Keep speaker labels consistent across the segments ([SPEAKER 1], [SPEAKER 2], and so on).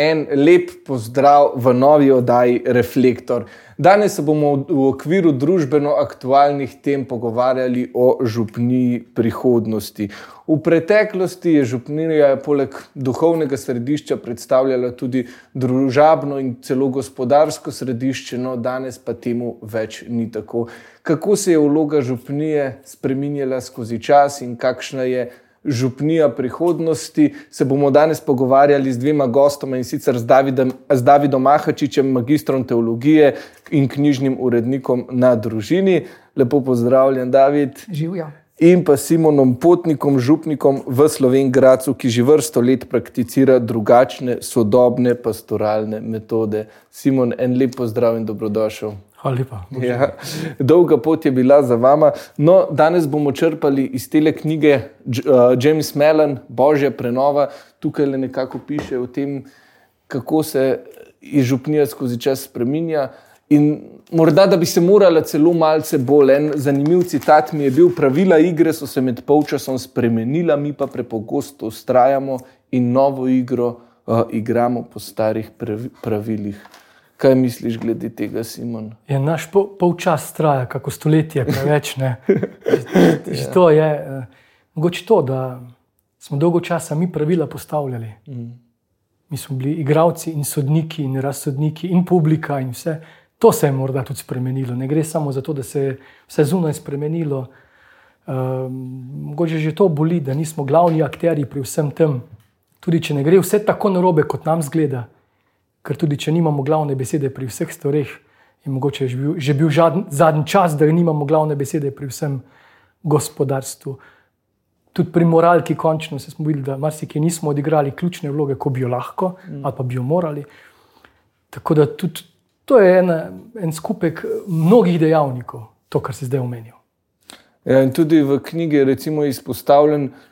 [SPEAKER 1] En lep pozdrav v novi oddaji Reflektor. Danes se bomo v okviru družbeno aktualnih tem pogovarjali o župniji prihodnosti. V preteklosti je župnija poleg duhovnega središča predstavljala tudi družabno in celo gospodarsko središče, no danes pa temu več ni tako. Kako se je vloga župnije spremenjala skozi čas in kakšna je župnija prihodnosti. Se bomo danes pogovarjali z dvema gostoma in sicer z Davidom, z Davidom Mahačičem, magistrom teologije in knjižnim urednikom na družini. Lepo pozdravljen, David.
[SPEAKER 2] Živijo.
[SPEAKER 1] In pa Simonom Potnikom, župnikom v Slovenki, ki že vrsto let prakticira drugačne, sodobne pastoralne metode. Simon, en lep pozdrav in dobrodošel.
[SPEAKER 2] Hvala lepa.
[SPEAKER 1] Ja, dolga pot je bila za vama. No, danes bomo črpali iz te knjige uh, James Mellon, Božja prenova. Tukaj le nekako piše o tem, kako se župnija skozi čas spremenja. In morda, da bi se morala celo malce bolj. En zanimiv citat mi je bil: Pravila igre so se med polčasom spremenila, mi pa prepogosto ustrajamo in novo igro uh, igramo po starih pravilih. Kaj misliš glede tega, Simon?
[SPEAKER 2] Je naš pol, polčas traja, kako stoletje, preveč ne. Že to je, eh, mogoče to, da smo dolgo časa mi pravila postavljali. Mm. Mi smo bili igravci in sodniki in razsodniki in publika in vse. To se je morda tudi spremenilo. Ne gre samo za to, da se je vse zunaj spremenilo. Um, mogoče že to boli, da nismo glavni akteri pri vsem tem. Tudi če ne gre vse tako narobe, kot nam zgleda ker tudi če nimamo glavne besede pri vseh stvareh, je mogoče že bil, že bil zadnji čas, da nimamo glavne besede pri vsem gospodarstvu. Tudi pri moralki, končno smo videli, da marsikaj nismo odigrali ključne vloge, ko bi jo lahko mm. ali pa bi jo morali. Tako da tudi to je en, en skupek mnogih dejavnikov, to, kar se zdaj omenja.
[SPEAKER 1] Ja, in tudi v knjigi je izpostavljen, Eh,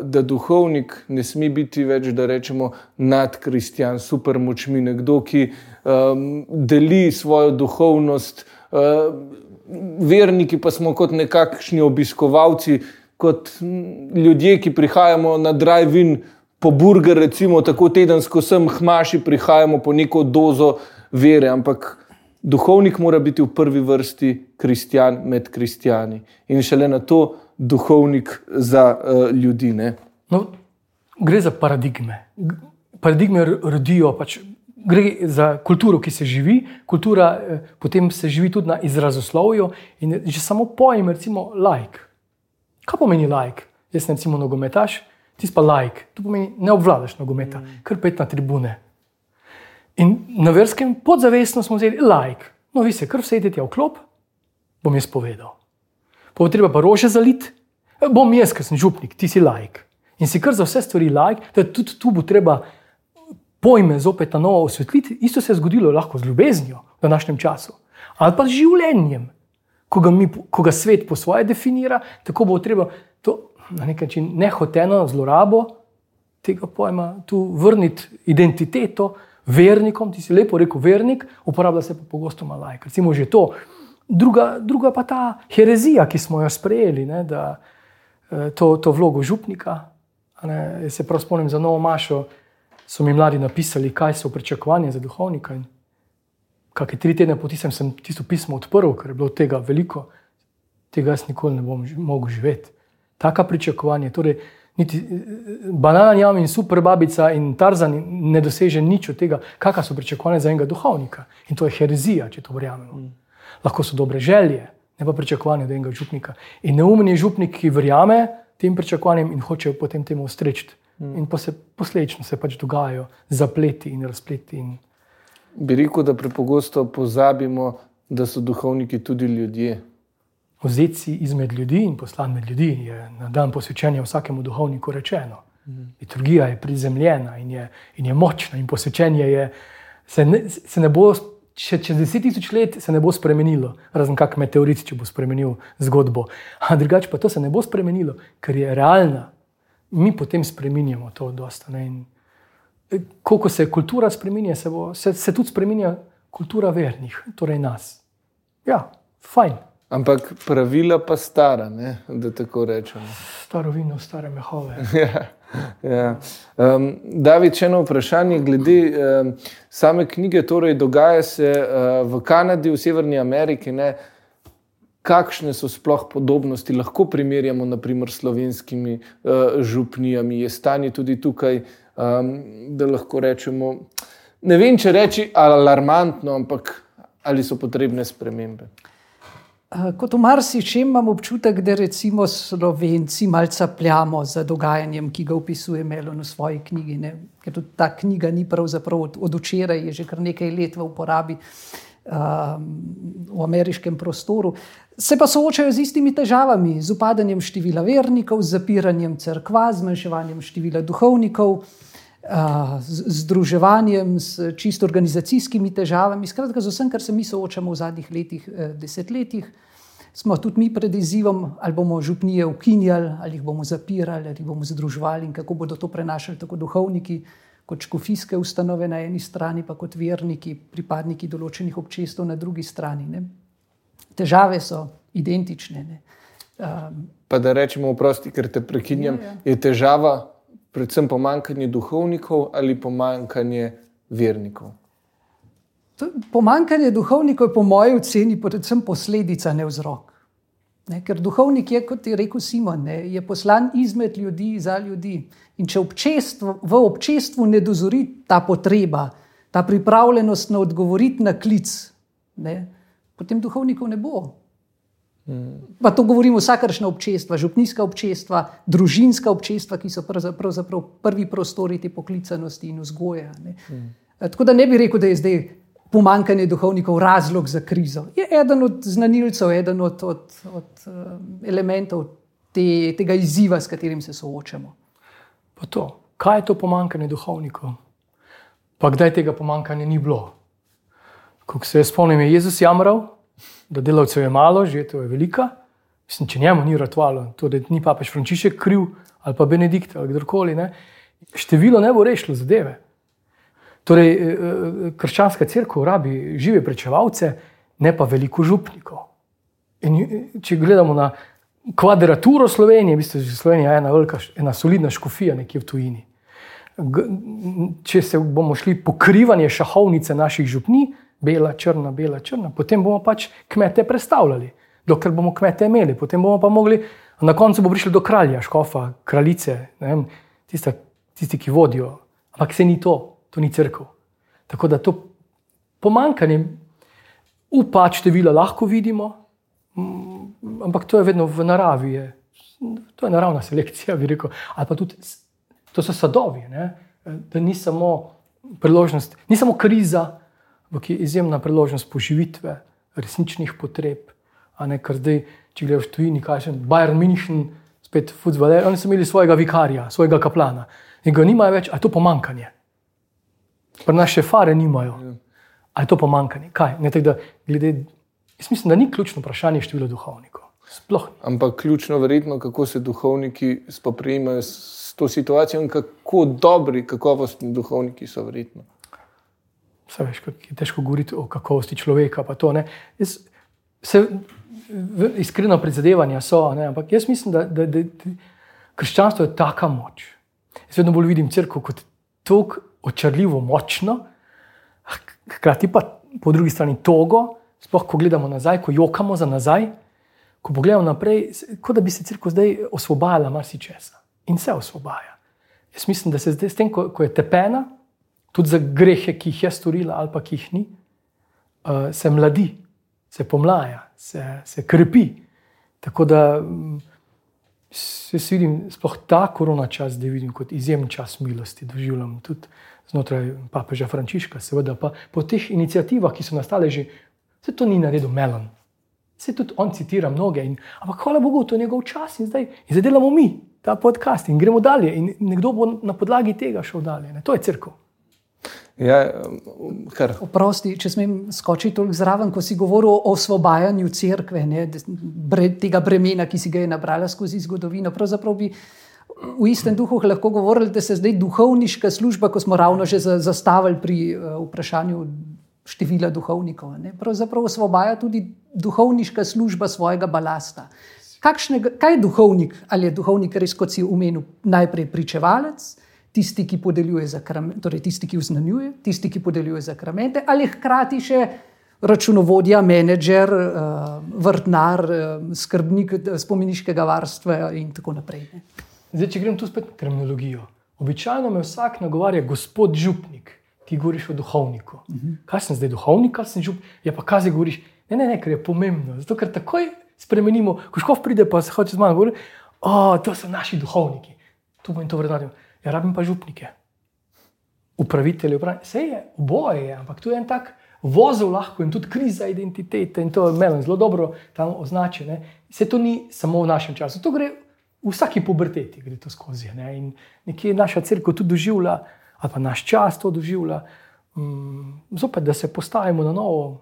[SPEAKER 1] da duhovnik ne sme biti več, da rečemo, nadkristjan, supermočmi, nekdo, ki um, deli svojo duhovnost. Uh, verniki pa smo kot nekakšni obiskovalci, kot ljudje, ki prihajamo na drive-in po burger, recimo tako tedensko sem, hmaši, prihajamo po neko dozo vere. Ampak duhovnik mora biti v prvi vrsti kristjan med kristjani. In šele na to duhovnik za uh, ljudi.
[SPEAKER 2] No, gre za paradigme. Paradigme rodijo, pač, gre za kulturo, ki se živi, kultura eh, potem se živi tudi na izrazoslovju. In že samo pojem, recimo, like. Kaj pomeni like? Jaz sem recimo nogometaš, ti pa like. To pomeni, ne obvladaš nogometa, mm. kar pet na tribune. In na verskem podzavestno smo vzeli like. No, vi se kar sedite v klop, bom jaz povedal bo treba pa rože zaliti. E, bom jaz, ker sem župnik, ti si lajk. In si kar za vse stvari lajk, da tudi tu bo treba pojme zopet na novo osvetliti. Isto se je zgodilo lahko z ljubeznijo v današnjem času. Ali pa z življenjem, ko ga, mi, ko ga svet po svoje definira, tako bo treba to na nek način nehoteno zlorabo tega pojma tu vrniti identiteto. Vernikom, ti si lepo rekel, vernik, uporablja se pa pogosto malo lajk. Recimo že to, druga, druga pa ta herezija, ki smo jo sprejeli, ne, da eh, to, to vlogo župnika. Ne, se prav spomnim za novo mašo, so mi mladi napisali, kaj so pričakovanja za duhovnika. Kakšne tri tedne po tistem sem tisto pismo odprl, ker je bilo tega veliko, tega jaz nikoli ne bom mogel živeti. Taka pričakovanja. Torej, niti eh, banana jam in super babica in tarzan ne doseže nič od tega, kakšna so pričakovanja za enega duhovnika. In to je herezija, če to verjamemo. Mm lahko so dobre želje, ne pa pričakovanja enega župnika. In neumni župnik, ki verjame tem pričakovanjem in hoče potem temu ustreči. Hmm. In se, posledično se pač dogajajo zapleti in razpleti. In...
[SPEAKER 1] Bi rekel, da prepogosto pozabimo, da so duhovniki tudi ljudje.
[SPEAKER 2] Vzeti si izmed ljudi in poslan med ljudi je na dan posvečanja vsakemu duhovniku rečeno. Hmm. Liturgija je prizemljena in je, in je močna, in posvečenje je, se, ne, se ne bo če čez deset tisoč let se ne bo spremenilo, razen kak meteorit, če bo spremenil zgodbo. A drugače pa to se ne bo spremenilo, ker je realna. Mi potem spremenjamo to dosta. E, Ko se kultura spremenja, se, se, se tudi spremenja kultura vernih, torej nas. Ja, fajn.
[SPEAKER 1] Ampak pravila pa stara, ne? da tako rečemo.
[SPEAKER 2] Staro vino, stare mehove.
[SPEAKER 1] Um, David, če eno vprašanje glede um, same knjige, torej dogaja se uh, v Kanadi, v Severni Ameriki. Ne? Kakšne so sploh podobnosti, lahko primerjamo naprimer s slovenskimi uh, župnijami, je stanje tudi tukaj, um, da lahko rečemo, ne vem, če reči alarmantno, ampak ali so potrebne spremembe.
[SPEAKER 3] Eh, kot v marsičem imam občutek, da recimo Slovenci malce pljamo za dogajanjem, ki ga opisuje Melon v svoji knjigi. Ne? Ker tudi ta knjiga ni pravzaprav od, od včeraj, je že kar nekaj let v uporabi um, v ameriškem prostoru. Se pa soočajo z istimi težavami, z upadanjem števila vernikov, z zapiranjem crkva, zmanjševanjem števila duhovnikov združevanjem, s čisto organizacijskimi težavami, skratka, z vsem, kar se mi soočamo v zadnjih letih, eh, desetletjih. Smo tudi mi pred izzivom, ali bomo župnije ukinjali, ali jih bomo zapirali, ali jih bomo združevali in kako bodo to prenašali tako duhovniki, kot škofijske ustanove na eni strani, pa kot verniki, pripadniki določenih občestv na drugi strani. Ne. Težave so identične.
[SPEAKER 1] Um, pa da rečemo, oprosti, ker te prekinjam, ja, ja. je težava predvsem pomankanje duhovnikov ali pomankanje vernikov?
[SPEAKER 3] Pomankanje duhovnikov je po moji oceni predvsem posledica, ne vzrok. Ne, ker duhovnik je, kot je rekel Simon, ne, je poslan izmed ljudi za ljudi. In če občestvo, v občestvu ne dozori ta potreba, ta pripravljenost na odgovoriti na klic, ne, potem duhovnikov ne bo. Pa to govorimo vsakršna občestva, župnijska občestva, družinska občestva, ki so pravzaprav prvi prostori te poklicanosti in vzgoja. Mm. Tako da ne bi rekel, da je zdaj pomankanje duhovnikov razlog za krizo. Je eden od znanilcev, eden od, od, od elementov te, tega izziva, s katerim se soočamo.
[SPEAKER 2] Pa to, kaj je to pomankanje duhovnikov? Pa kdaj tega pomankanja ni bilo? Ko se spomnim, je Jezus jamral da delavcev je malo, že to je velika. Mislim, če njemu ni ratovalo, to, da ni papež Frančišek kriv ali pa Benedikt ali kdorkoli, ne, število ne bo rešilo zadeve. Torej, eh, eh, krščanska crkva rabi žive prečevalce, ne pa veliko župnikov. In eh, če gledamo na kvadraturo Slovenije, mislim, da je Slovenija ena, velika, ena solidna škofija nekje v tujini. Če se bomo šli pokrivanje šahovnice naših župnij, bela, črna, bela, črna. Potem bomo pač kmete predstavljali, dokler bomo kmete imeli, potem bomo pa mogli, na koncu bomo prišli do kralja, škofa, kraljice, vem, tiste, tisti, ki vodijo. Ampak se ni to, to ni crkva. Tako da to pomankanje upa števila lahko vidimo, mm, ampak to je vedno v naravi. Je. To je naravna selekcija, bi rekel. Ali pa tudi to so sadovi, ne? da ni samo priložnost, ni samo kriza, ampak je izjemna priložnost poživitve, resničnih potreb. Ne, zdaj, če gledaš tujini, kaj še Bayern München, spet futbol, oni so imeli svojega vikarja, svojega kaplana in ga nimajo več, a je to pomankanje. Pa naše fare nimajo. A je to pomankanje? Kaj? Ne, da, glede, jaz mislim, da ni ključno vprašanje število duhovnikov. Sploh.
[SPEAKER 1] Ampak ključno je verjetno, kako se duhovniki spoprijemajo s to situacijo in kako dobri, kakovostni duhovniki so verjetno.
[SPEAKER 2] Veš, kako je težko govoriti o kakovosti človeka. Jaz, se, iskreno prizadevanja so, ne? ampak jaz mislim, da, da, da, da krščanstvo je taka moč. Jaz vedno bolj vidim crkvo kot tako očarljivo močno, hkrati pa po drugi strani togo, sploh ko gledamo nazaj, ko jokamo za nazaj, ko pogledamo naprej, kot da bi se crkva zdaj osvobajala marsičesa in se osvobaja. Jaz mislim, da se zdaj s tem, ko, ko je tepena, tudi za grehe, ki jih je storila, ali pa ki jih ni, uh, se mladi, se pomlaja, se, se krepi. Tako da mm, se vidim, sploh ta korona čas, da vidim kot izjemen čas milosti, doživljam tudi znotraj papeža Frančiška, seveda pa po teh inicijativah, ki so nastale že, se to ni naredil Melon. Se tudi on citira mnoge, in, ampak hvala Bogu, to je njegov čas in zdaj, in zdaj delamo mi ta podcast in gremo dalje. In nekdo bo na podlagi tega šel dalje. Ne? To je crkva.
[SPEAKER 1] Ja,
[SPEAKER 3] Oprosti, če smem skočiti toliko zraven, ko si govoril o osvobajanju crkve, ne, bre, tega bremena, ki si ga je nabrala skozi zgodovino. Pravzaprav bi v istem duhu lahko govorili, da se zdaj duhovniška služba, ko smo ravno že zastavili pri uh, vprašanju števila duhovnikov, ne, pravzaprav osvobaja tudi duhovniška služba svojega balasta. kakšnega, kaj je duhovnik, ali je duhovnik res, kot si omenil, najprej pričevalec, tisti, ki podeljuje zakramente, torej tisti, ki vznanjuje, tisti, ki podeljuje zakramente, ali hkrati še računovodja, menedžer, uh, vrtnar, uh, skrbnik spomeniškega varstva in tako naprej.
[SPEAKER 2] Zdaj, če grem tu spet na terminologijo. Običajno me vsak nagovarja, gospod župnik, ti govoriš o duhovniku. Uh -huh. Kaj sem zdaj duhovnik, kaj sem župnik? Ja, pa kaj zdaj govoriš? Ne, ne, ne, ker je pomembno. Zato, ker takoj spremenimo, ko škof pride, pa se hoče z mano govoriti, oh, to so naši duhovniki. Tu bom to vrednotil. Ja, rabim pa župnike. Upravitelji, upravitelji. Vse je, oboje je, ampak tu je en tak vozil lahko in tudi kriza identitete in to je meni zelo dobro tam označeno. Vse to ni samo v našem času, to gre v vsaki puberteti, gre to skozi. Ne? In nekje naša crkva to doživlja, ali pa naš čas to doživlja. Um, zopet, da se postavimo na novo,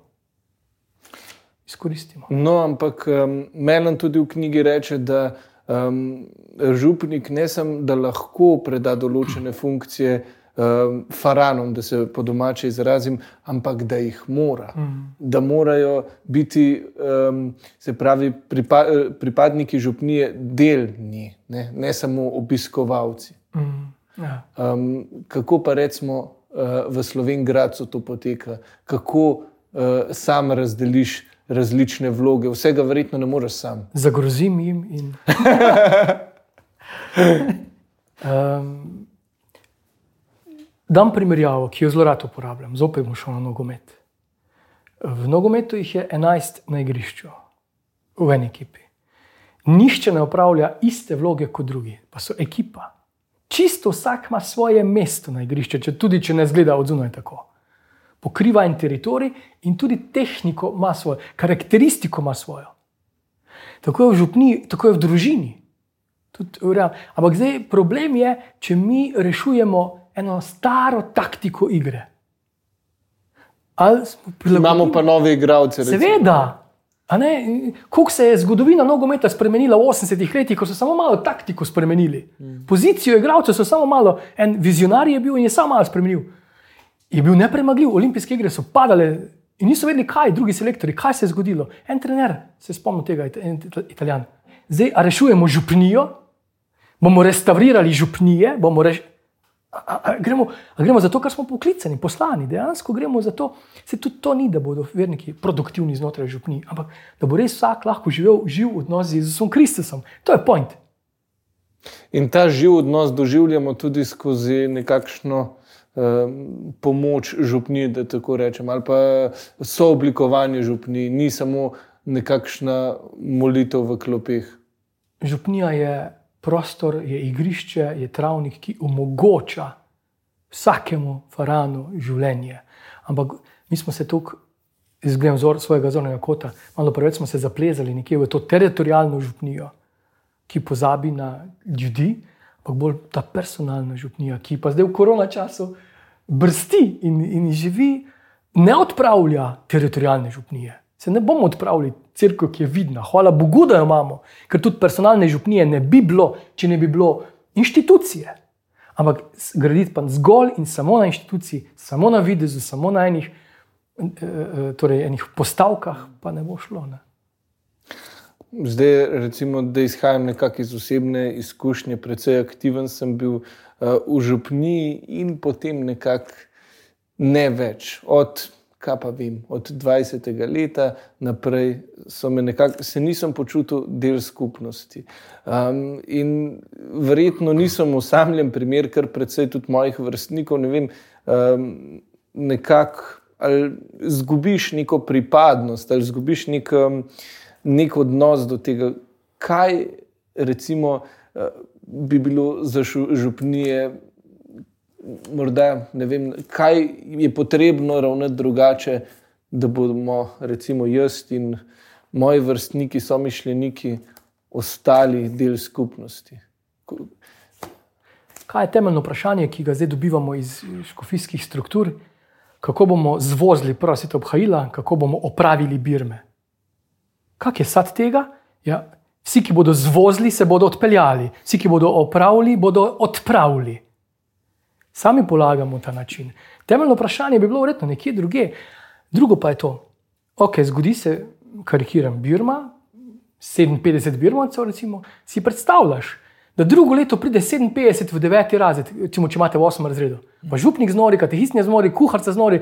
[SPEAKER 2] izkoristimo.
[SPEAKER 1] No, ampak um, Melan tudi v knjigi reče, da um, župnik ne samo, da lahko preda določene funkcije um, faranom, da se po domače izrazim, ampak da jih mora. Mm. Da morajo biti, um, se pravi, pripa, pripadniki župnije delni, ne, ne samo obiskovalci. Mm. Ja. Um, kako pa recimo uh, v Slovenki to poteka, kako uh, sam razdeliš različne vloge, vsega verjetno ne moreš sam.
[SPEAKER 2] Zagrozim jim in. um, Dam primerjavo, ki jo zelo rado uporabljam, zopet bom šel na nogomet. V nogometu jih je 11 na igrišču, v eni ekipi. Nihče ne upravlja iste vloge kot drugi, pa so ekipa. Čisto vsak ima svoje mesto na igrišču, če tudi če ne zgleda od zunaj tako. Pokriva en teritorij in tudi tehniko ima svojo, karakteristiko ima svojo. Tako je v župni, tako je v družini. Tudi, Ampak zdaj problem je, če mi rešujemo eno staro taktiko igre.
[SPEAKER 1] Imamo pa nove igralce.
[SPEAKER 2] Seveda. Kako se je zgodovina nogometa spremenila v 80-ih letih, ko so samo malo taktiko spremenili. Mm. Pozicijo igralcev so samo malo, en vizionar je bil in je samo malo spremenil. Je bil nepremagljiv, olimpijske igre so padale in niso vedeli, kaj, drugi selektori, kaj se je zgodilo. En trener se spomni tega, en italijan. Zdaj, a rešujemo župnijo, bomo restaurirali župnije, bomo rešili. A, a, gremo, a gremo zato, ker smo poklicani, poslani, dejansko gremo zato, se tudi to ni, da bodo verniki produktivni znotraj župni, ampak da bo res vsak lahko živel živ odnos z Jezusom Kristusom. To je point.
[SPEAKER 1] In ta živ odnos doživljamo tudi skozi nekakšno um, pomoč župni, da tako rečem, ali pa sooblikovanje župni, ni samo nekakšna molitev v klopih.
[SPEAKER 2] Župnija je prostor, je igrišče, je travnik, ki omogoča vsakemu faranu življenje. Ampak mi smo se tukaj, izgledam zor svojega zornega kota, malo preveč smo se zaplezali nekje v to teritorijalno župnijo, ki pozabi na ljudi, ampak bolj ta personalna župnija, ki pa zdaj v korona času brsti in, in živi, ne odpravlja teritorijalne župnije. Se ne bomo odpravili crkve, ki je vidna. Hvala Bogu, da jo imamo, ker tudi personalne župnije ne bi bilo, če ne bi bilo inštitucije. Ampak graditi pa zgolj in samo na inštituciji, samo na videzu, samo na enih, eh, eh, torej enih postavkah, pa ne bo šlo. Ne?
[SPEAKER 1] Zdaj, recimo, da izhajam nekako iz osebne izkušnje, precej aktiven sem bil uh, v župni in potem nekako ne več. Od kaj pa vem, od 20. leta naprej nekak, se nisem počutil del skupnosti. Um, in verjetno nisem osamljen primer, ker predvsej tudi mojih vrstnikov, ne vem, um, nekako ali zgubiš neko pripadnost, ali zgubiš nek, um, nek odnos do tega, kaj recimo uh, bi bilo za župnije morda ne vem, kaj je potrebno ravnati drugače, da bomo, recimo, jaz in moji vrstniki, so mišljeniki, ostali del skupnosti.
[SPEAKER 2] Kaj je temeljno vprašanje, ki ga zdaj dobivamo iz škofijskih struktur? Kako bomo zvozili prosite obhajila, kako bomo opravili birme? Kaj je sad tega? Ja, vsi, ki bodo zvozili, se bodo odpeljali, vsi, ki bodo opravili, bodo odpravili sami polagamo ta način. Temeljno vprašanje bi bilo verjetno nekje druge. Drugo pa je to, ok, zgodi se, karikiram Birma, 57 birmancev, recimo, si predstavljaš, da drugo leto pride 57 v 9. razred, recimo, če imate v 8. razredu. Pa župnik znori, katehisnja znori, kuharca znori.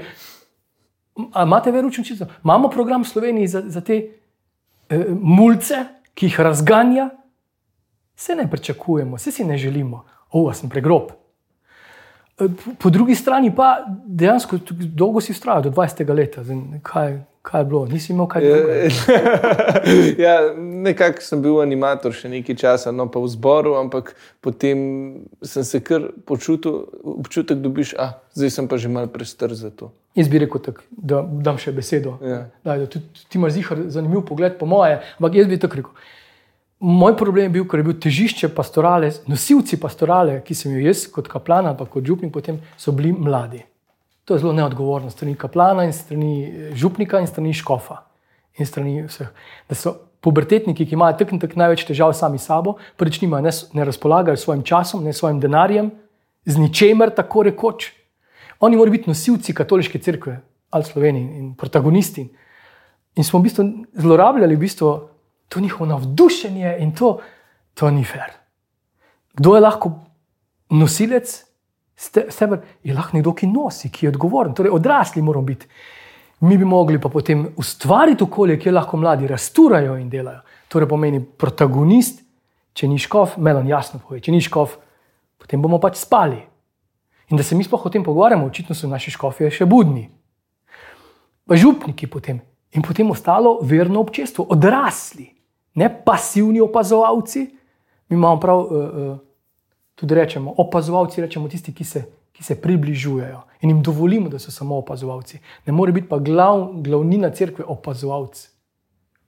[SPEAKER 2] Imate veručen čisto? Imamo program v Sloveniji za, za te mulce, ki jih razganja. Vse ne pričakujemo, vse si ne želimo. O, sem pregrob. Eh, po drugi strani pa dejansko dolgo si vztrajal, do 20. leta. Zdaj, kaj, kaj je bilo, nisi imel kaj drugega.
[SPEAKER 1] ja, nekako sem bil animator še nekaj časa, no pa v zboru, ampak potem sem se kar počutil, občutek dobiš, a zdaj sem pa že mal prestar za to.
[SPEAKER 2] Jaz bi rekel, tak, da dam še besedo.
[SPEAKER 1] Ja.
[SPEAKER 2] Daj, da, tudi, ti imaš zihar zanimiv pogled, po moje, ampak jaz bi tako rekel. Moj problem je bil, ker je bil težišče pastorale, nosilci pastorale, ki sem jo jaz kot kaplan ali kot župnik, potem so bili mladi. To je zelo neodgovorno strani kaplana in strani eh, župnika in strani škofa in strani vseh. Da so pubertetniki, ki imajo tako in tako največ težav sami s sabo, prvič nimajo, ne, ne razpolagajo s svojim časom, ne svojim denarjem, z ničemer, tako rekoč. Oni morajo biti nosilci katoliške cerkve ali Slovenije in protagonisti. In smo v bistvu zlorabljali v bistvu to njihovo navdušenje in to, to ni fair. Kdo je lahko nosilec? Steber je lahko nekdo, ki nosi, ki je odgovoren, torej odrasli moramo biti. Mi bi mogli pa potem ustvariti okolje, kjer lahko mladi rasturajo in delajo. Torej pomeni protagonist, če ni škof, melon jasno pove, če ni škof, potem bomo pač spali. In da se mi sploh o tem pogovarjamo, očitno so naši škofi še budni. Pa župniki potem in potem ostalo verno občestvo, odrasli, ne pasivni opazovalci. Mi imamo prav. Uh, uh, tudi rečemo, opazovalci, rečemo tisti, ki se, ki se približujejo in jim dovolimo, da so samo opazovalci. Ne more biti pa glav, glavnina crkve opazovalci,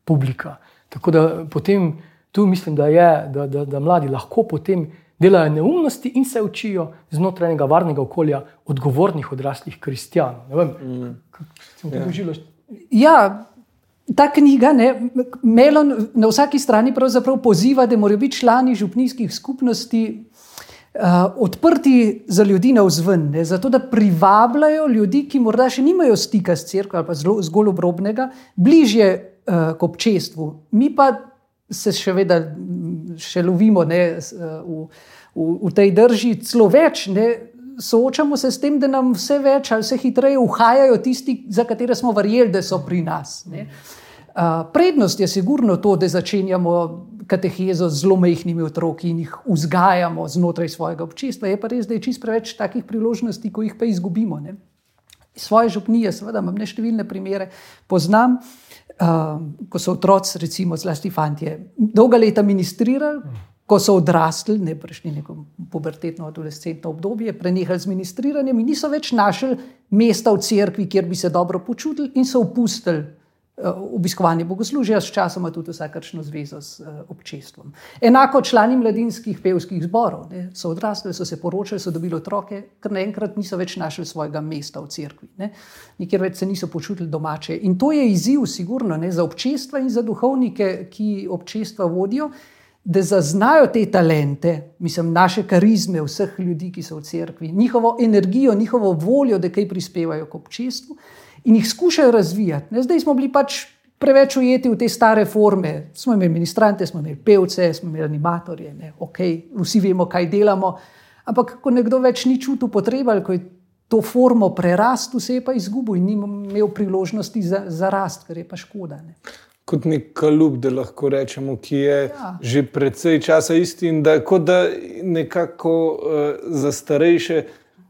[SPEAKER 2] publika. Tako da potem tu mislim, da, je, da, da, da mladi lahko potem delajo neumnosti in se učijo znotraj enega varnega okolja odgovornih odraslih kristijanov. Ne vem, mm. kako se ti doživljaš.
[SPEAKER 3] Ja. Ta knjiga, ne, Melon, na vsaki strani poziva, da morajo biti člani župnijskih skupnosti uh, odprti za ljudi na vzven, ne, zato da privabljajo ljudi, ki morda še nimajo stika s crkvo ali pa zelo, zgolj obrobnega, bližje uh, k občestvu. Mi pa se še vedno še lovimo ne, v, v, v tej drži, celo več. Ne, Soočamo se s tem, da nam vse več ali vse hitreje uhajajo tisti, za katere smo verjeli, da so pri nas. Uh, prednost je sigurno to, da začenjamo katehezo z zelo majhnimi otroki in jih vzgajamo znotraj svojega občestva. Je pa res, da je čist preveč takih priložnosti, ko jih pa izgubimo. Ne? Svoje župnije, seveda, imam neštevilne primere, poznam, uh, ko so otroci, recimo, zlasti fanti, dolga leta ministrirali, ko so odrasli, ne prešli neko pubertetno, adolescentno obdobje, prenehali z ministriranjem in niso več našli mesta v cerkvi, kjer bi se dobro počutili in so opustili obiskovanje bogoslužja, s časom tudi vsakršno zvezo s uh, občestvom. Enako člani mladinskih pevskih zborov ne, so odrasli, so se poročili, so dobili otroke, ker naenkrat niso več našli svojega mesta v cerkvi, ne. nikjer več se niso počutili domače. In to je izziv, sigurno, ne, za občestva in za duhovnike, ki občestva vodijo. Da zaznajo te talente, mislim, naše karizme, vseh ljudi, ki so v cerkvi, njihovo energijo, njihovo voljo, da kaj prispevajo k občestvu, in jih skušajo razvijati. Ne? Zdaj smo bili pač preveč ujeti v te stare forme. Smo imeli ministrante, smo imeli pevce, smo imeli animatorje, okay, vsi vemo, kaj delamo. Ampak, ko nekdo več ni čutil potrebe, ko je to formo prerastel, se je pa izgubil in ni imel priložnosti za, za rast, kar je pa škoda. Ne?
[SPEAKER 1] Kot nek kalup, da lahko rečemo, ki je ja. že precej časa isti in da, da nekako uh, za starejše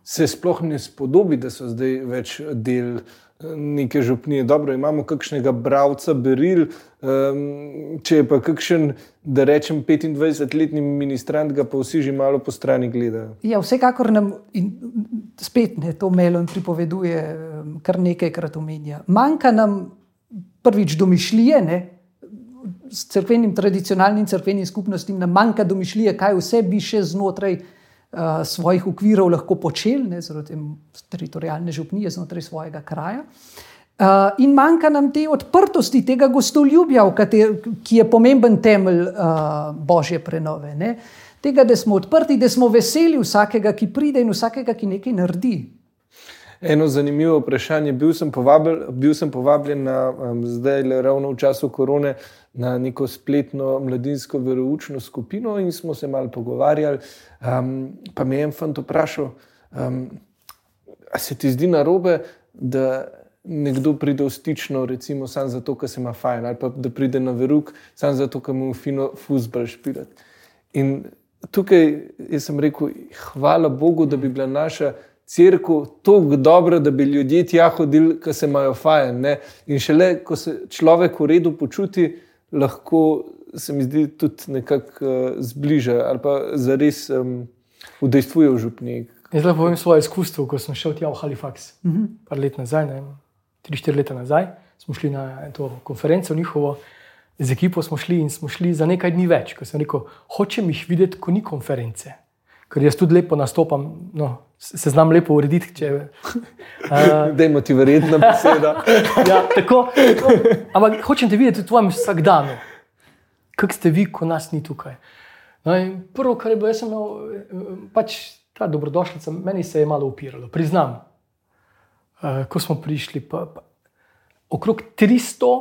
[SPEAKER 1] se sploh ne spodobi, da so zdaj več del uh, neke župnije. Dobro, imamo kakšnega bralca, beril. Um, če je pa kakšen, da rečem, 25-letni ministrant, ga pa vsi že malo po strani gledajo.
[SPEAKER 3] Ja, vsekakor nam spet ne to melon pripoveduje, kar nekajkrat omenja. Manjka nam prvič domišljije. Ne? S crkvenim, tradicionalnim crkvenim skupnostim nam manjka domišljije, kaj vse bi še znotraj uh, svojih okvirov lahko počeli, ne, zaradi teritorijalne župnije znotraj svojega kraja. Uh, in manjka nam te odprtosti, tega gostoljubja, kater, ki je pomemben temelj uh, božje prenove. Ne. Tega, da smo odprti, da smo veseli vsakega, ki pride in vsakega, ki nekaj naredi.
[SPEAKER 1] Eno zanimivo vprašanje. Bil sem, povabil, bil sem povabljen na um, zdaj, le ravno v času korone, na neko spletno mladinsko veroučno skupino in smo se malo pogovarjali. Um, pa me je en fant vprašal, um, ali se ti zdi narobe, da nekdo pride v stično, recimo, samo zato, ker se ima fajn, ali pa da pride na verug, samo zato, ker mu fino fuzbol špirati. In tukaj sem rekel, hvala Bogu, da bi bila naša crkva tako dobra, da bi ljudje tja hodili, ki se imajo fajn. Ne? In šele, ko se človek v redu počuti, lahko se mi zdi tudi nekako uh, zbliža ali pa zares um, udejstvuje v župnik.
[SPEAKER 2] Jaz lahko povem svoje izkustvo, ko sem šel tja v Halifax, uh -huh. par let nazaj, ne, tri, štiri leta nazaj, smo šli na to konferenco njihovo. Z ekipo smo šli in smo šli za nekaj dni več, ko sem rekel, hočem jih videti, ko ni konference. Ker jaz tudi lepo nastopam, no, se znam lepo urediti. Če,
[SPEAKER 1] uh, Dajmo ti verjetno beseda.
[SPEAKER 2] ja, tako, tako. Ampak hočem te videti v tvojem vsakdanu, kako ste vi, ko nas ni tukaj. No, prvo, kar je bilo, jaz sem imel pač ta dobrodošljica, meni se je malo upiralo, priznam. Uh, ko smo prišli, pa, pa, okrog 300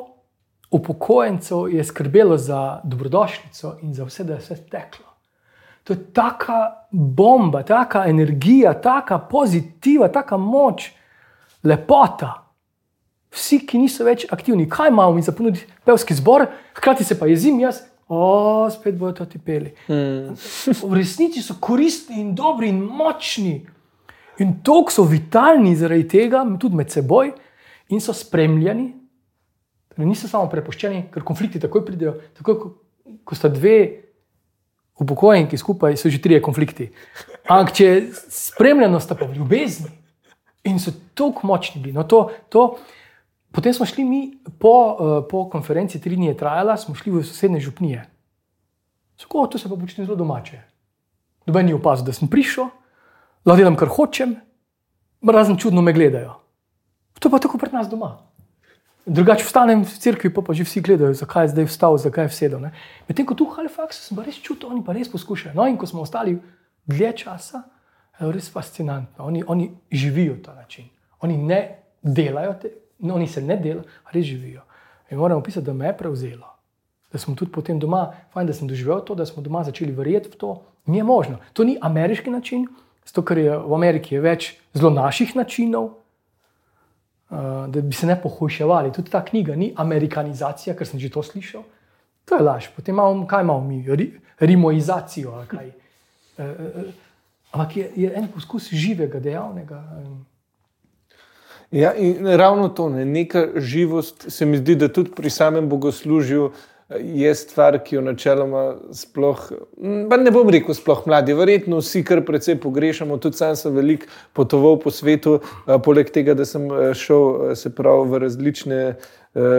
[SPEAKER 2] upokojencev je skrbelo za dobrodošljico in za vse, da je vse teklo. To je taka bomba, taka energija, taka pozitiva, taka moč, lepota. Vsi, ki niso več aktivni, kaj imamo mi za ponuditi, pevski zbor, hkrati se pa jezim jaz, o, spet bodo to ti peli. Hmm. V resnici so koristni in dobri in močni. In tako so vitalni zaradi tega, tudi med seboj, in so spremljani. Torej niso samo prepuščeni, ker konflikti takoj pridejo. Tako, ko, ko sta dve upokojenki skupaj, so že trije konflikti. Ampak če spremljeno sta pa v ljubezni in so tako močni bili. No, to, to, potem smo šli mi po, uh, po konferenci, tri dni je trajala, smo šli v sosednje župnije. Tako, to se pa počne zelo domače. Doben je opazil, da sem prišel, lahko delam kar hočem, razen čudno me gledajo. To pa tako pred nas doma. Drugače vstanem v cerkvi, pa, pa že vsi gledajo, zakaj je zdaj vstal, zakaj je vsedel. Medtem ko tu v Halifaxu sem pa res čutil, oni pa res poskušajo. No, in ko smo ostali dlje časa, je res fascinantno. Oni, oni živijo ta način. Oni ne delajo, te, no, oni se ne delajo, res živijo. In moram opisati, da me je prevzelo. Da smo tudi potem doma, fajn, da sem doživel to, da smo doma začeli verjeti v to. Ni možno. To ni ameriški način, zato ker je v Ameriki je več zelo naših načinov, da bi se ne pohujševali. Tudi ta knjiga ni amerikanizacija, ker sem že to slišal. To je laž. Potem imamo, kaj imamo mi, Ri, rimoizacijo. Uh, uh, ampak je, je en poskus živega, dejavnega.
[SPEAKER 1] Ja, in ravno to, ne, neka živost, se mi zdi, da tudi pri samem bogoslužju je stvar, ki jo načeloma sploh, ne bom rekel, sploh mladi, verjetno vsi kar precej pogrešamo. Tudi sam sem veliko potoval po svetu, poleg tega, da sem šel se pravi v različne.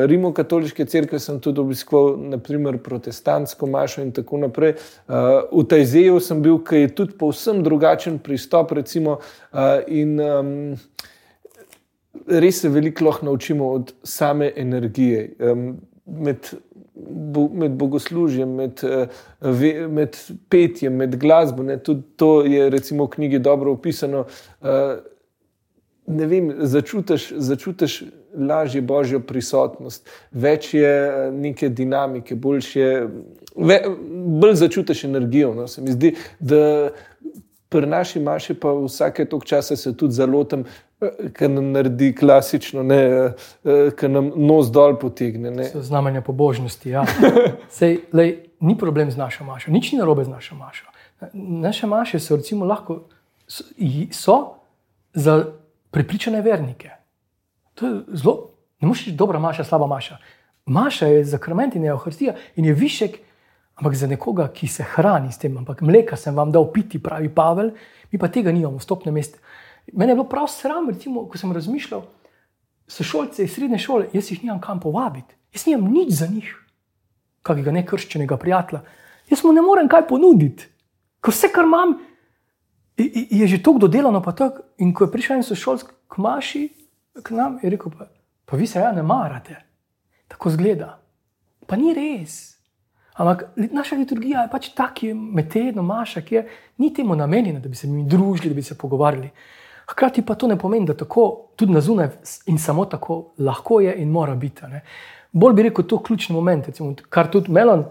[SPEAKER 1] Rimokatoliške crkve sem tudi obiskoval, naprimer protestantsko mašo in tako naprej. V Tajzeju sem bil, ki je tudi povsem drugačen pristop. Recimo, in res se veliko lahko naučimo od same energije. Med med bogoslužjem, med, eh, med petjem, med glasbo. Ne, tudi to je recimo, v knjigi dobro opisano. Eh, ne vem, začutiš, začutiš lažje božjo prisotnost, več je eh, neke dinamike, je, ve, bolj začutiš energijo. No, se mi zdi, da pri naši maši pa vsake tok časa se tudi zalotem, ki nam naredi klasično, ne, ki nam nos dol potegne.
[SPEAKER 2] Znamenje pobožnosti. Ja. Sej, lej, ni problem z našo mašo, nič ni narobe z našo mašo. Naše maše so, recimo, lahko, so za prepričane vernike. To je zelo, ne moreš reči, dobra maša, slaba maša. Maša je zakrament in je ohrstija in je višek, ampak za nekoga, ki se hrani s tem. Ampak mleka sem vam dal piti, pravi Pavel, mi pa tega nimamo, stopne mesta. Mene je bilo prav sram, recimo, ko sem razmišljal, so šolce iz srednje šole, jaz jih nimam kam povabiti, jaz nimam nič za njih, kakega nekrščenega prijatelja. Jaz mu ne morem kaj ponuditi, ko vse, kar imam, je že tako dodelano. In ko je prišel en sošolc k maši, k nam, je rekel: Pa, pa vi se ja ne marate, tako zgleda. Pa ni res. Ampak naša liturgija je pač tako, med tednom, maša, ki je, ni temu namenjena, da bi se mi družili, da bi se pogovarjali. Hkrati pa to ne pomeni, da tako tudi na zunaj in samo tako lahko je in mora biti. Ne. bolj bi rekel, to je ključni moment. Recimo, kar tudi Melon,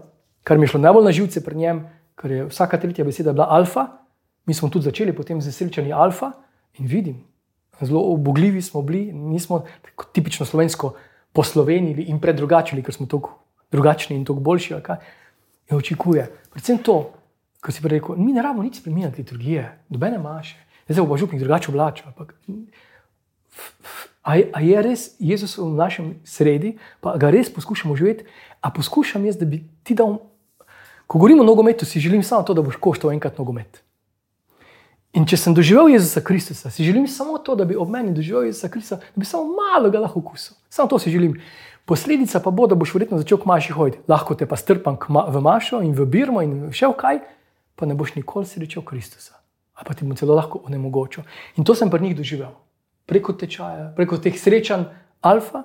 [SPEAKER 2] kar mi je šlo najbolj na živce pri njem, ker je vsaka tretja beseda bila alfa. Mi smo tudi začeli potem z srečanjem alfa in vidim, zelo obogljivi smo bili, nismo tako tipično slovensko poslovenili in predrugačili, ker smo tako drugačni in tako boljši. In očekuje. Predvsem to, kar si rekel, mi ne rabimo nič spremeniti liturgije, nobene maše. Zdaj bo župnik drugače oblačil. Ampak, a, a je res Jezus v našem sredi, pa ga res poskušamo živeti, a poskušam jaz, da bi ti dal. Ko govorimo o nogometu, si želim samo to, da boš koštal enkrat nogomet. In če sem doživel Jezusa Kristusa, si želim samo to, da bi ob meni doživel Jezusa Kristusa, da bi samo malo ga lahko okusil. Samo to si želim. Posledica pa bo, da boš verjetno začel k maši hoditi. Lahko te pa strpam v mašo in v birmo in še v kaj, pa ne boš nikoli srečal Kristusa. Ali pa ti bom celo lahko onemogočil. In to sem pri njih doživel. Preko tečaja, preko teh srečanj alfa,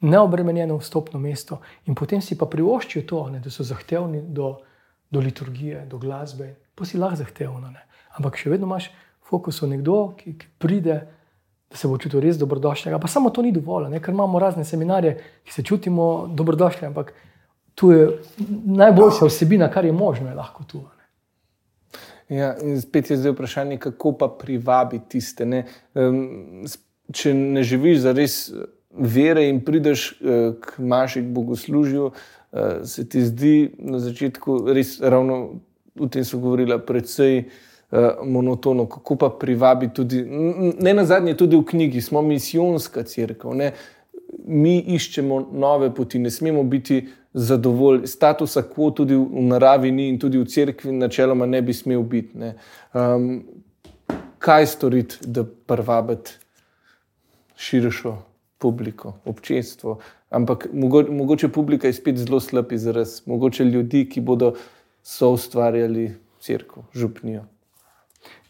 [SPEAKER 2] neobremenjeno vstopno mesto. In potem si pa privoščijo to, ne, da so zahtevni do, do liturgije, do glasbe. Pa si lahko zahtevno. Ne ampak še vedno imaš fokus na nekdo, ki, ki pride, da se bo čutil res dobrodošlega. Pa samo to ni dovolj, ne? ker imamo razne seminarje, ki se čutimo dobrodošli, ampak tu je najboljša vsebina, kar je možno, je lahko tu.
[SPEAKER 1] Ja, in spet je zdaj vprašanje, kako pa privabiti tiste. Ne? Če ne živiš za res vere in prideš eh, k maši, k bogoslužju, eh, se ti zdi na začetku res ravno v tem, so govorila, predvsej. Eh, monotono, kako pa privabiti tudi, ne na zadnje, tudi v knjigi, smo misijonska crkva. Mi iščemo nove poti, ne smemo biti zadovoljni. Statusa quo tudi v naravi ni in tudi v cerkvi, načeloma, ne bi smel biti. Um, kaj storiti, da privabiti širšo publiko, občestvo? Ampak mogo, mogoče publika je spet zelo slab izraz, mogoče ljudi, ki bodo so ustvarjali crkvo, župnijo.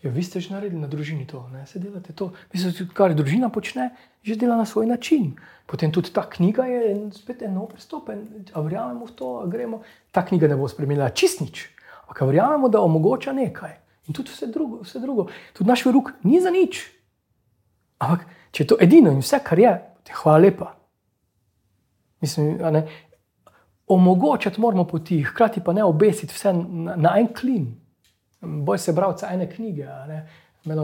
[SPEAKER 2] Ja, vi ste že naredili na družini to, ne se delate to. Mislite, kar družina počne, že dela na svoj način. Potem tudi ta knjiga je spet eno pristopen, a verjamemo v to, a gremo. Ta knjiga ne bo spremenila čist nič, ampak verjamemo, da omogoča nekaj. In tudi vse drugo, vse drugo. Tudi naš rok ni za nič. Ampak če je to edino in vse, kar je, ti hvala lepa. Mislim, ne, omogočati moramo poti, hkrati pa ne obesiti vse na, na en klin boj se bralca ene knjige.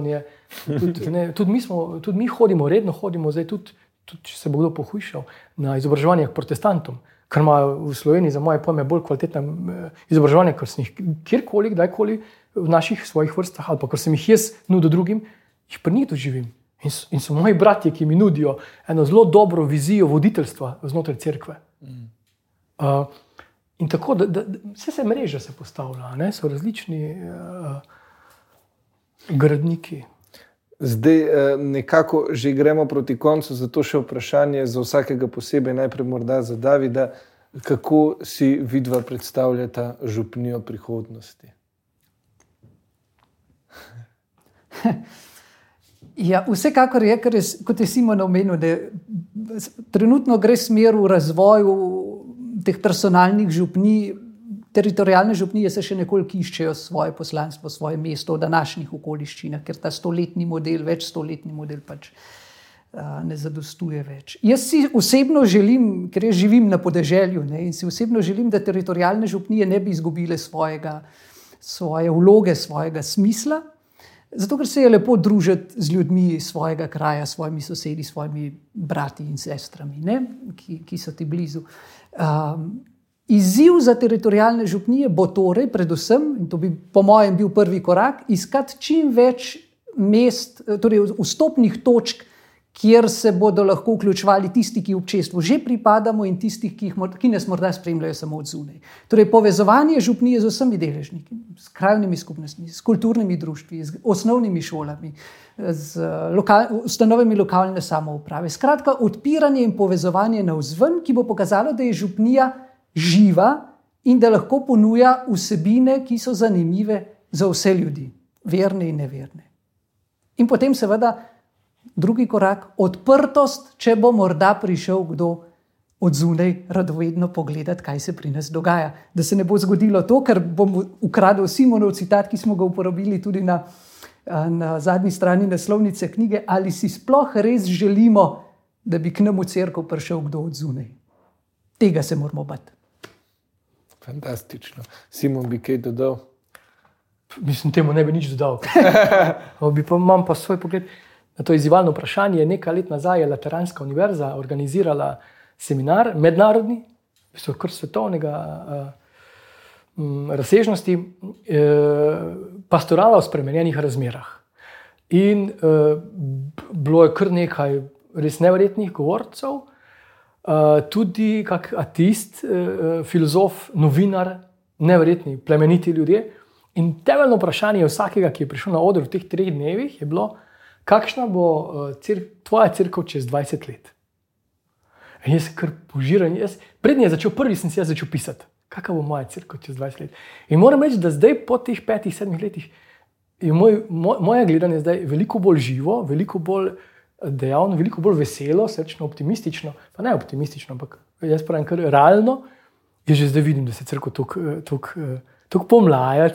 [SPEAKER 2] Je, tudi, ne, tudi, mi smo, tudi mi hodimo, redno hodimo, zdaj tudi, tudi če se bo kdo pohujšal na izobraževanje protestantom, ker imajo v Sloveniji, za moje pojme, bolj kvalitetna eh, izobraževanja, kot sem jih kjerkoli, kdajkoli v naših svojih vrstah, ali pa ker sem jih jaz nudil drugim, jih pa njih doživim. In so, in so moji bratje, ki mi nudijo eno zelo dobro vizijo voditeljstva znotraj cerkve. Mm. Uh, In tako, da, da, vse se mreže se postavlja, ne? so različni uh, gradniki.
[SPEAKER 1] Zdaj, eh, nekako že gremo proti koncu, zato še vprašanje za vsakega posebej, najprej morda za Davida, kako si vidva predstavljata župnijo prihodnosti?
[SPEAKER 3] Ja, vsekakor je, je, kot je Simon omenil, da trenutno gre smer v razvoju teh personalnih župni, teritorijalne župnije se še nekoliko iščejo svoje poslanstvo, svoje mesto v današnjih okoliščinah, ker ta stoletni model, več stoletni model pač uh, ne zadostuje več. Jaz si osebno želim, ker jaz živim na podeželju ne, in si osebno želim, da teritorijalne župnije ne bi izgubile svojega, svoje vloge, svojega smisla. Zato, ker se je lepo družiti z ljudmi svojega kraja, s svojimi sosedi, s svojimi brati in sestrami, ne, ki, ki so ti blizu. Uh, Um, izziv za teritorijalne župnije bo torej, predvsem, in to bi po mojem bil prvi korak, iskati čim več mest, torej vstopnih točk, kjer se bodo lahko vključevali tisti, ki občestvu že pripadamo, in tisti, ki, jih, ki nas morda spremljajo samo od zunaj. Torej, povezovanje župnije z vsemi deležniki, s krajnimi skupnostmi, s kulturnimi društvi, z osnovnimi šolami, z lokal, ustanovami lokalne samouprave. Skratka, odpiranje in povezovanje na vzven, ki bo pokazalo, da je župnija živa in da lahko ponuja vsebine, ki so zanimive za vse ljudi, verne in neverne. In potem, seveda, drugi korak, odprtost, če bo morda prišel kdo od zunaj, radovedno pogledati, kaj se pri nas dogaja. Da se ne bo zgodilo to, kar bom ukradel Simonov citat, ki smo ga uporabili tudi na, na zadnji strani naslovnice knjige, ali si sploh res želimo, da bi k nam v crkvu prišel kdo od zunaj. Tega se moramo bati.
[SPEAKER 1] Fantastično. Simon bi kaj dodal.
[SPEAKER 2] Mislim, temu ne bi nič dodal. bi pa, imam pa svoj pogled na to izzivalno vprašanje. Nekaj let nazaj je Lateranska univerza organizirala seminar, mednarodni, v bistvu kar svetovnega uh, razsežnosti, uh, pastorala v spremenjenih razmerah. In uh, bilo je kar nekaj res nevrjetnih govorcev, uh, tudi kak ateist, uh, filozof, novinar, nevrjetni, plemeniti ljudje. In temeljno vprašanje vsakega, ki je prišel na oder v teh treh dnevih, je bilo, kakšna bo uh, cir tvoja crkva čez 20 let. In jaz sem kar požiran. Prednji je začel, prvi sem si jaz začel pisati, kakšna bo moja crkva čez 20 let. In moram reči, da zdaj po teh petih, sedmih letih je moj, moj, moje gledanje zdaj veliko bolj živo, veliko bolj dejavno, veliko bolj veselo, srčno, optimistično. Pa ne optimistično, ampak jaz pravim, kar realno. Jaz že zdaj vidim, da se crkva tako pomlaja,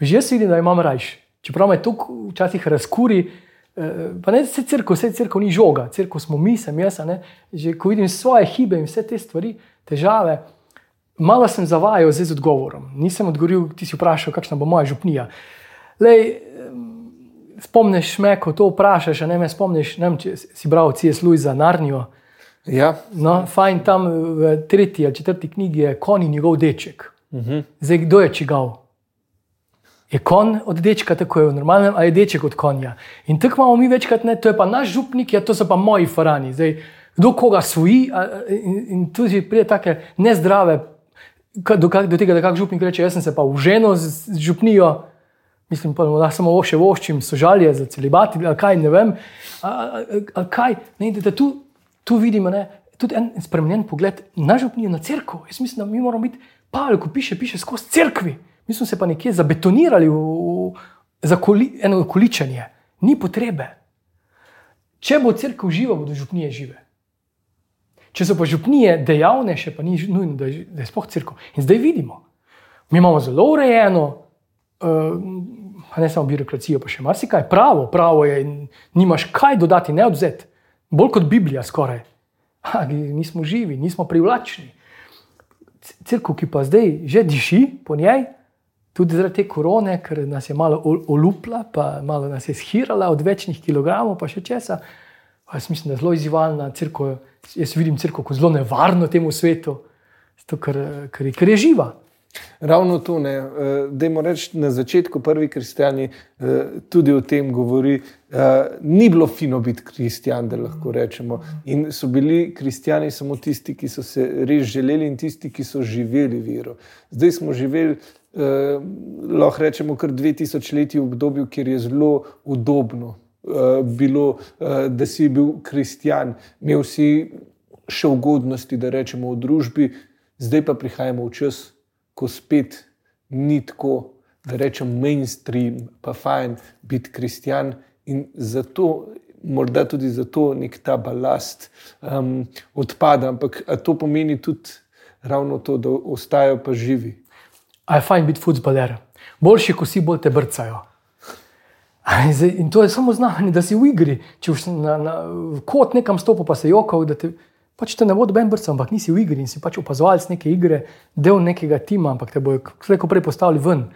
[SPEAKER 2] že jaz vidim, da imam rajš. Čeprav me to včasih razkuri, eh, pa ne se crkva, vse crkva ni žoga, crkva smo mi, sem jaz. Že ko vidim svoje hibe in vse te stvari, težave, malo sem zavajal z odgovorom. Nisem odgovoril, ti si vprašal, kakšna bo moja župnija. Lej, spomniš me, ko to vprašaš, ne me spomniš, ne vem, če si bral C.S. Louis za Narnijo.
[SPEAKER 1] Ja.
[SPEAKER 2] No, fajn tam v tretji ali četrti knjigi je konj in njegov deček. -huh. Zdaj, kdo je čigal? Je konj od dečka, tako je v normalnem, ali je deček od konja. In tako imamo mi večkrat, ne, to je pa naš župnik, ja, to so pa moji farani. Zdaj, kdo koga svoji, in, in tu že pride tako nezdrave, do, do tega, da kak župnik reče: Jaz sem se pa uženo z, z župnijo. Mislim, pa, da samo še voščim, so žalje za celibati, ali kaj ne vem. Ali kaj, ne, da tu, tu vidimo ne, tudi en spremenjen pogled na župnijo, na crkvo. Jaz mislim, da mi moramo biti Pavel, ko piše, piše skozi crkvi. Mi smo se pa nekje zabetonirali v, v, za koli, eno količenje. Ni potrebe. Če bo crkva živa, bodo župnije žive. Če so pa župnije dejavne, še pa ni nujno, da je, da je spoh crkva. In zdaj vidimo, mi imamo zelo urejeno, uh, pa ne samo birokracijo, pa še marsikaj. Pravo, pravo je, in nimaš kaj dodati, ne odzeti. Bolj kot Biblija, skoraj. Ha, nismo živi, nismo privlačni crkva, ki pa zdaj že diši po njej, tudi zaradi te korone, ker nas je malo olupla, pa malo nas je shirala od večnih kilogramov, pa še česa. Pa jaz mislim, da je zelo izzivalna crkva. Jaz vidim crkvo kot zelo nevarno temu svetu, zato, ker, ker, ker je živa.
[SPEAKER 1] Ravno to, da je reči na začetku, prvi kristijani eh, tudi o tem govori. Eh, ni bilo fino biti kristijan, da lahko rečemo. In so bili kristijani samo tisti, ki so se res želeli in tisti, ki so živeli vero. Zdaj smo živeli, eh, lahko rečemo, kar 2000 let v obdobju, kjer je zelo udobno bilo, da si bil kristijan, imel si še ugodnosti, da rečemo v družbi, zdaj pa prihajamo v čas ko spet ni tako, da rečem mainstream, pa fajn biti kristjan. In zato, morda tudi zato, nek ta balast um, odpada. Ampak to pomeni tudi ravno to, da ostajajo pa živi.
[SPEAKER 2] A je fajn biti futbaler. Boljši, ko si bolj te brcajo. In to je samo znanje, da si v igri. Če si na, na kot nekam stopil, pa se jokal, da te pač te ne bo doben brca, ampak nisi v igri in si pač opazovalec neke igre, del nekega tima, ampak te bojo slejko prej postavili ven.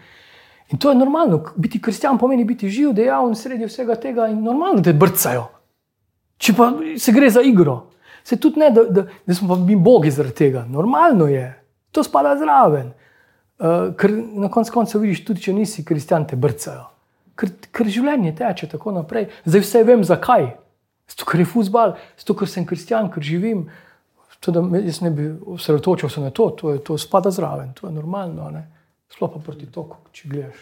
[SPEAKER 2] In to je normalno, biti kristjan pomeni biti živ, dejaven sredi vsega tega in normalno te brcajo. Če pa se gre za igro, se tudi ne, da, da, da smo mi bogi zaradi tega. Normalno je, to spada zraven. Uh, ker na koncu koncev vidiš, tudi če nisi kristjan, te brcajo. Ker, ker življenje teče tako naprej. Zdaj vse vem, zakaj. Zato, ker je futbal, zato, ker sem kristjan, ker živim. Da, jaz ne bi osredotočil se na to, to, je, to spada zraven, to je normalno. Sploh pa proti toku, če gledaš.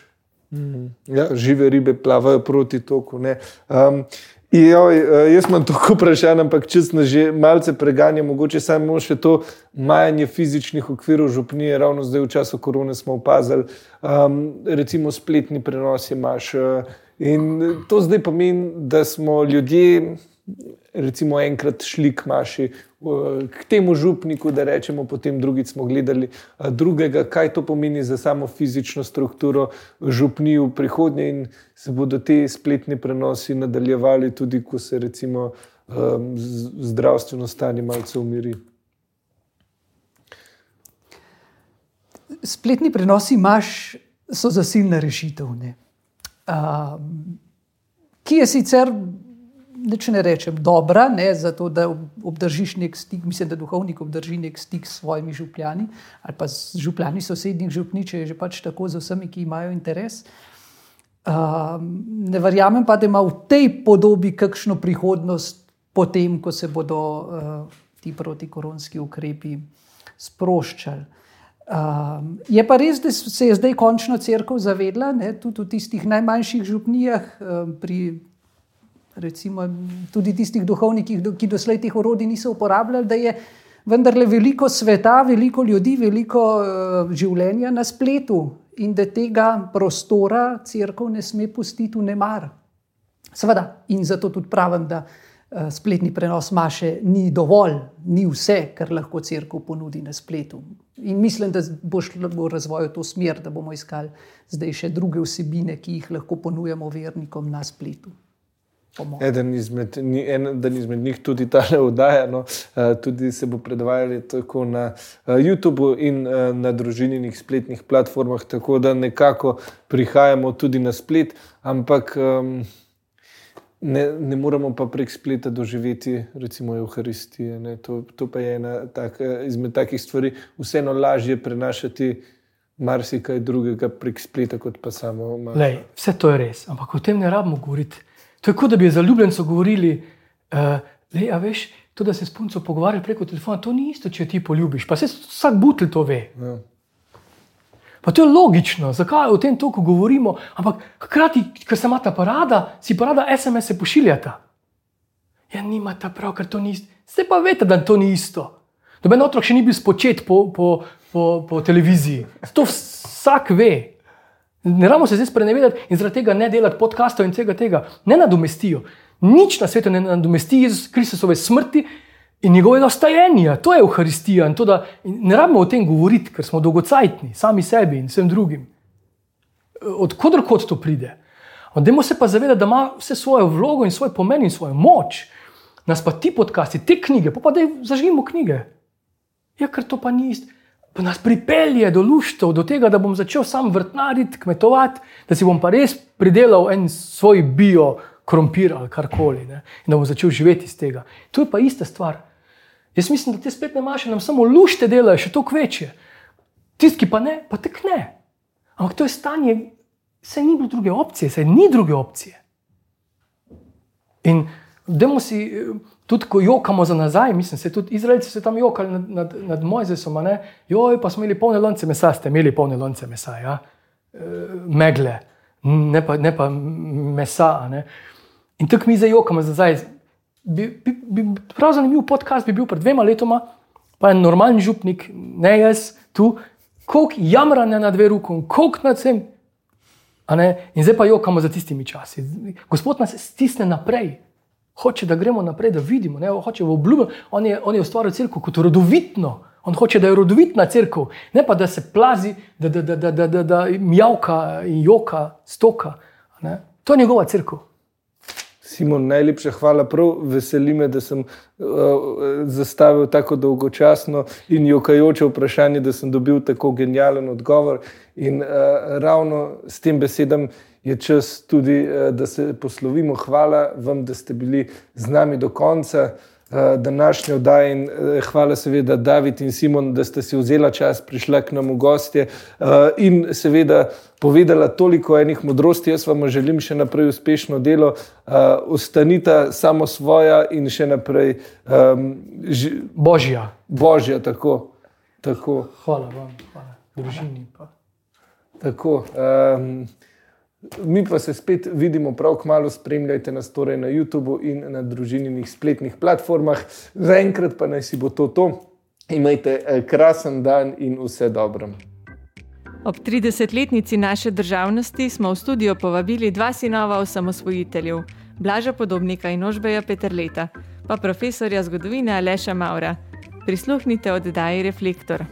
[SPEAKER 1] Mm, ja, žive ribe plavajo proti toku. Um, joj, eh, jaz imam toliko vprašanj, ampak če se že malce preganja, mogoče samo še to majanje fizičnih okvirov župnije, ravno zdaj v času korone smo opazili, um, recimo spletni prenos imaš. Uh, in to zdaj pomeni, da smo ljudje recimo enkrat šli k maši, k temu župniku, da rečemo, potem drugič smo gledali drugega, kaj to pomeni za samo fizično strukturo župni v prihodnje in se bodo te spletni prenosi nadaljevali tudi, ko se recimo zdravstveno stanje malce umiri.
[SPEAKER 3] spletni prenosi imaš, so zasilna rešitev. Uh, ki je sicer, če ne rečem, dobra, ne, zato da obdržiš nek stik, mislim, da duhovnik obdrži nek stik s svojimi župljani ali pa z župljani sosednjih župni, če je že pač tako z vsemi, ki imajo interes. Uh, ne verjamem pa, da ima v tej podobi kakšno prihodnost, potem, ko se bodo uh, ti protikoronski ukrepi sproščali. Um, je pa res, da se je zdaj končno crkva zavedla, ne, tudi v tistih najmanjših župnijah, um, pri recimo, tudi tistih duhovnikih, ki doslej teh orodij niso uporabljali, da je vendarle veliko sveta, veliko ljudi, veliko uh, življenja na spletu in da tega prostora crkva ne sme pustiti v nemar. Seveda, in zato tudi pravim, da Eh, spletni prenos maše ni dovolj, ni vse, kar lahko crkva ponudi na spletu. In mislim, da bo šlo v razvoju to smer, da bomo iskali zdaj še druge vsebine, ki jih lahko ponujemo vernikom na spletu.
[SPEAKER 1] Eden izmed, eden izmed njih tudi ta le vdaja, no, eh, tudi se bo predvajali tako na eh, YouTubu in na družinjenih spletnih platformah, tako da nekako prihajamo tudi na splet, ampak. Um, ne, ne moremo pa prek spleta doživeti, recimo, Euharistije. To, to pa je ena tak, izmed takih stvari, vseeno lažje prenašati marsikaj drugega prek spleta, kot pa samo.
[SPEAKER 2] Lej, vse to je res, ampak o tem ne rabimo govoriti. Kot da bi za ljubljenco govorili, uh, lej, a veš. To, da se s punco pogovarjaš preko telefona, to ni isto, če ti poljubiš. Pa se vsak butelj to ve. Ja. Pa to je logično, zakaj o tem toliko govorimo, ampak hkrati, ker se ima ta parada, si parada SMS-e pošiljata. Ja, nima ta prav, ker to ni isto. Ste pa veste, da to ni isto. Doben otrok še ni bil spočet po, po, po, po televiziji. To vsak ve. Ne ramo se zdaj sprenevedati in zaradi tega ne delati podkastov in vsega tega. Ne nadomestijo. Nič na svetu ne nadomesti Jezus Kristusove smrti in njegovega stajenja, to je Euharistija. In to, da, in ne rabimo o tem govoriti, ker smo dolgocajtni, sami sebi in vsem drugim. Odkudkot to pride. Odemo se pa zavedati, da ima vse svojo vlogo in svoj pomen in svojo moč. Nas pa ti podcasti, te knjige, pa, pa da zaživimo knjige. Ja, ker to pa ni isto. Pa nas pripelje do luštev, do tega, da bom začel sam vrtnariti, kmetovati, da si bom pa res pridelal en svoj bio, krompir ali karkoli. In da bom začel živeti iz tega. To je pa ista stvar. Jaz mislim, da te spletne maše nam samo lušte delajo, še toliko večje. Tisti, ki pa ne, pa tek ne. Ampak to je stanje, se ni bilo druge opcije, se ni druge opcije. In da si tudi, ko jokamo za nazaj, mislim, se tudi Izraelci so tam jokali nad, nad, nad Mojzesom, joj, pa smo imeli polne lonce mesa, ste imeli polne lonce mesa, ja? e, megle, ne pa, ne pa mesa. Ne? In tako mi zdaj jokamo za nazaj bi, bi, bi, prav zanimiv podcast bi bil pred dvema letoma, pa je normalen župnik, ne jaz tu, koliko jamranja na dve roki, koliko nad vsem. In zdaj pa jokamo za tistimi časi. Gospod nas stisne naprej, hoče, da gremo naprej, da vidimo, ne? hoče v obljubo. On je, on je ustvaril crkvo kot rodovitno. On hoče, da je rodovitna crkva, ne pa da se plazi, da, da, da, da, da, da, da mjavka in joka, stoka. Ne? To je njegova crkva.
[SPEAKER 1] Simon, najlepša hvala. Prav veseli me, da sem uh, zastavil tako dolgočasno in jokajoče vprašanje, da sem dobil tako genijalen odgovor. In uh, ravno s tem besedam je čas tudi, uh, da se poslovimo. Hvala vam, da ste bili z nami do konca. Eh, današnjo oddajo. In eh, hvala, seveda, David in Simon, da ste si vzeli čas, prišli k nam v gostje eh, in seveda povedala toliko enih modrosti. Jaz vam želim še naprej uspešno delo, ostanite samo svoja in še naprej um,
[SPEAKER 2] božja.
[SPEAKER 1] Božja, tako. tako.
[SPEAKER 2] Hvala vam, hvala družini. Pa.
[SPEAKER 1] Tako. Um, Mi pa se spet vidimo, prav kmalo spremljajte nas torej na YouTubu in na družinjenih spletnih platformah. Zaenkrat pa naj si bo to to. Imajte eh, krasen dan in vse dobro.
[SPEAKER 4] Ob 30-letnici naše državnosti smo v studio povabili dva sinova osamosvojiteljev, Blaža Podobnika in Ožbeja Petrleta, pa profesorja zgodovine Aleša Maura. Prisluhnite oddaji Reflektor.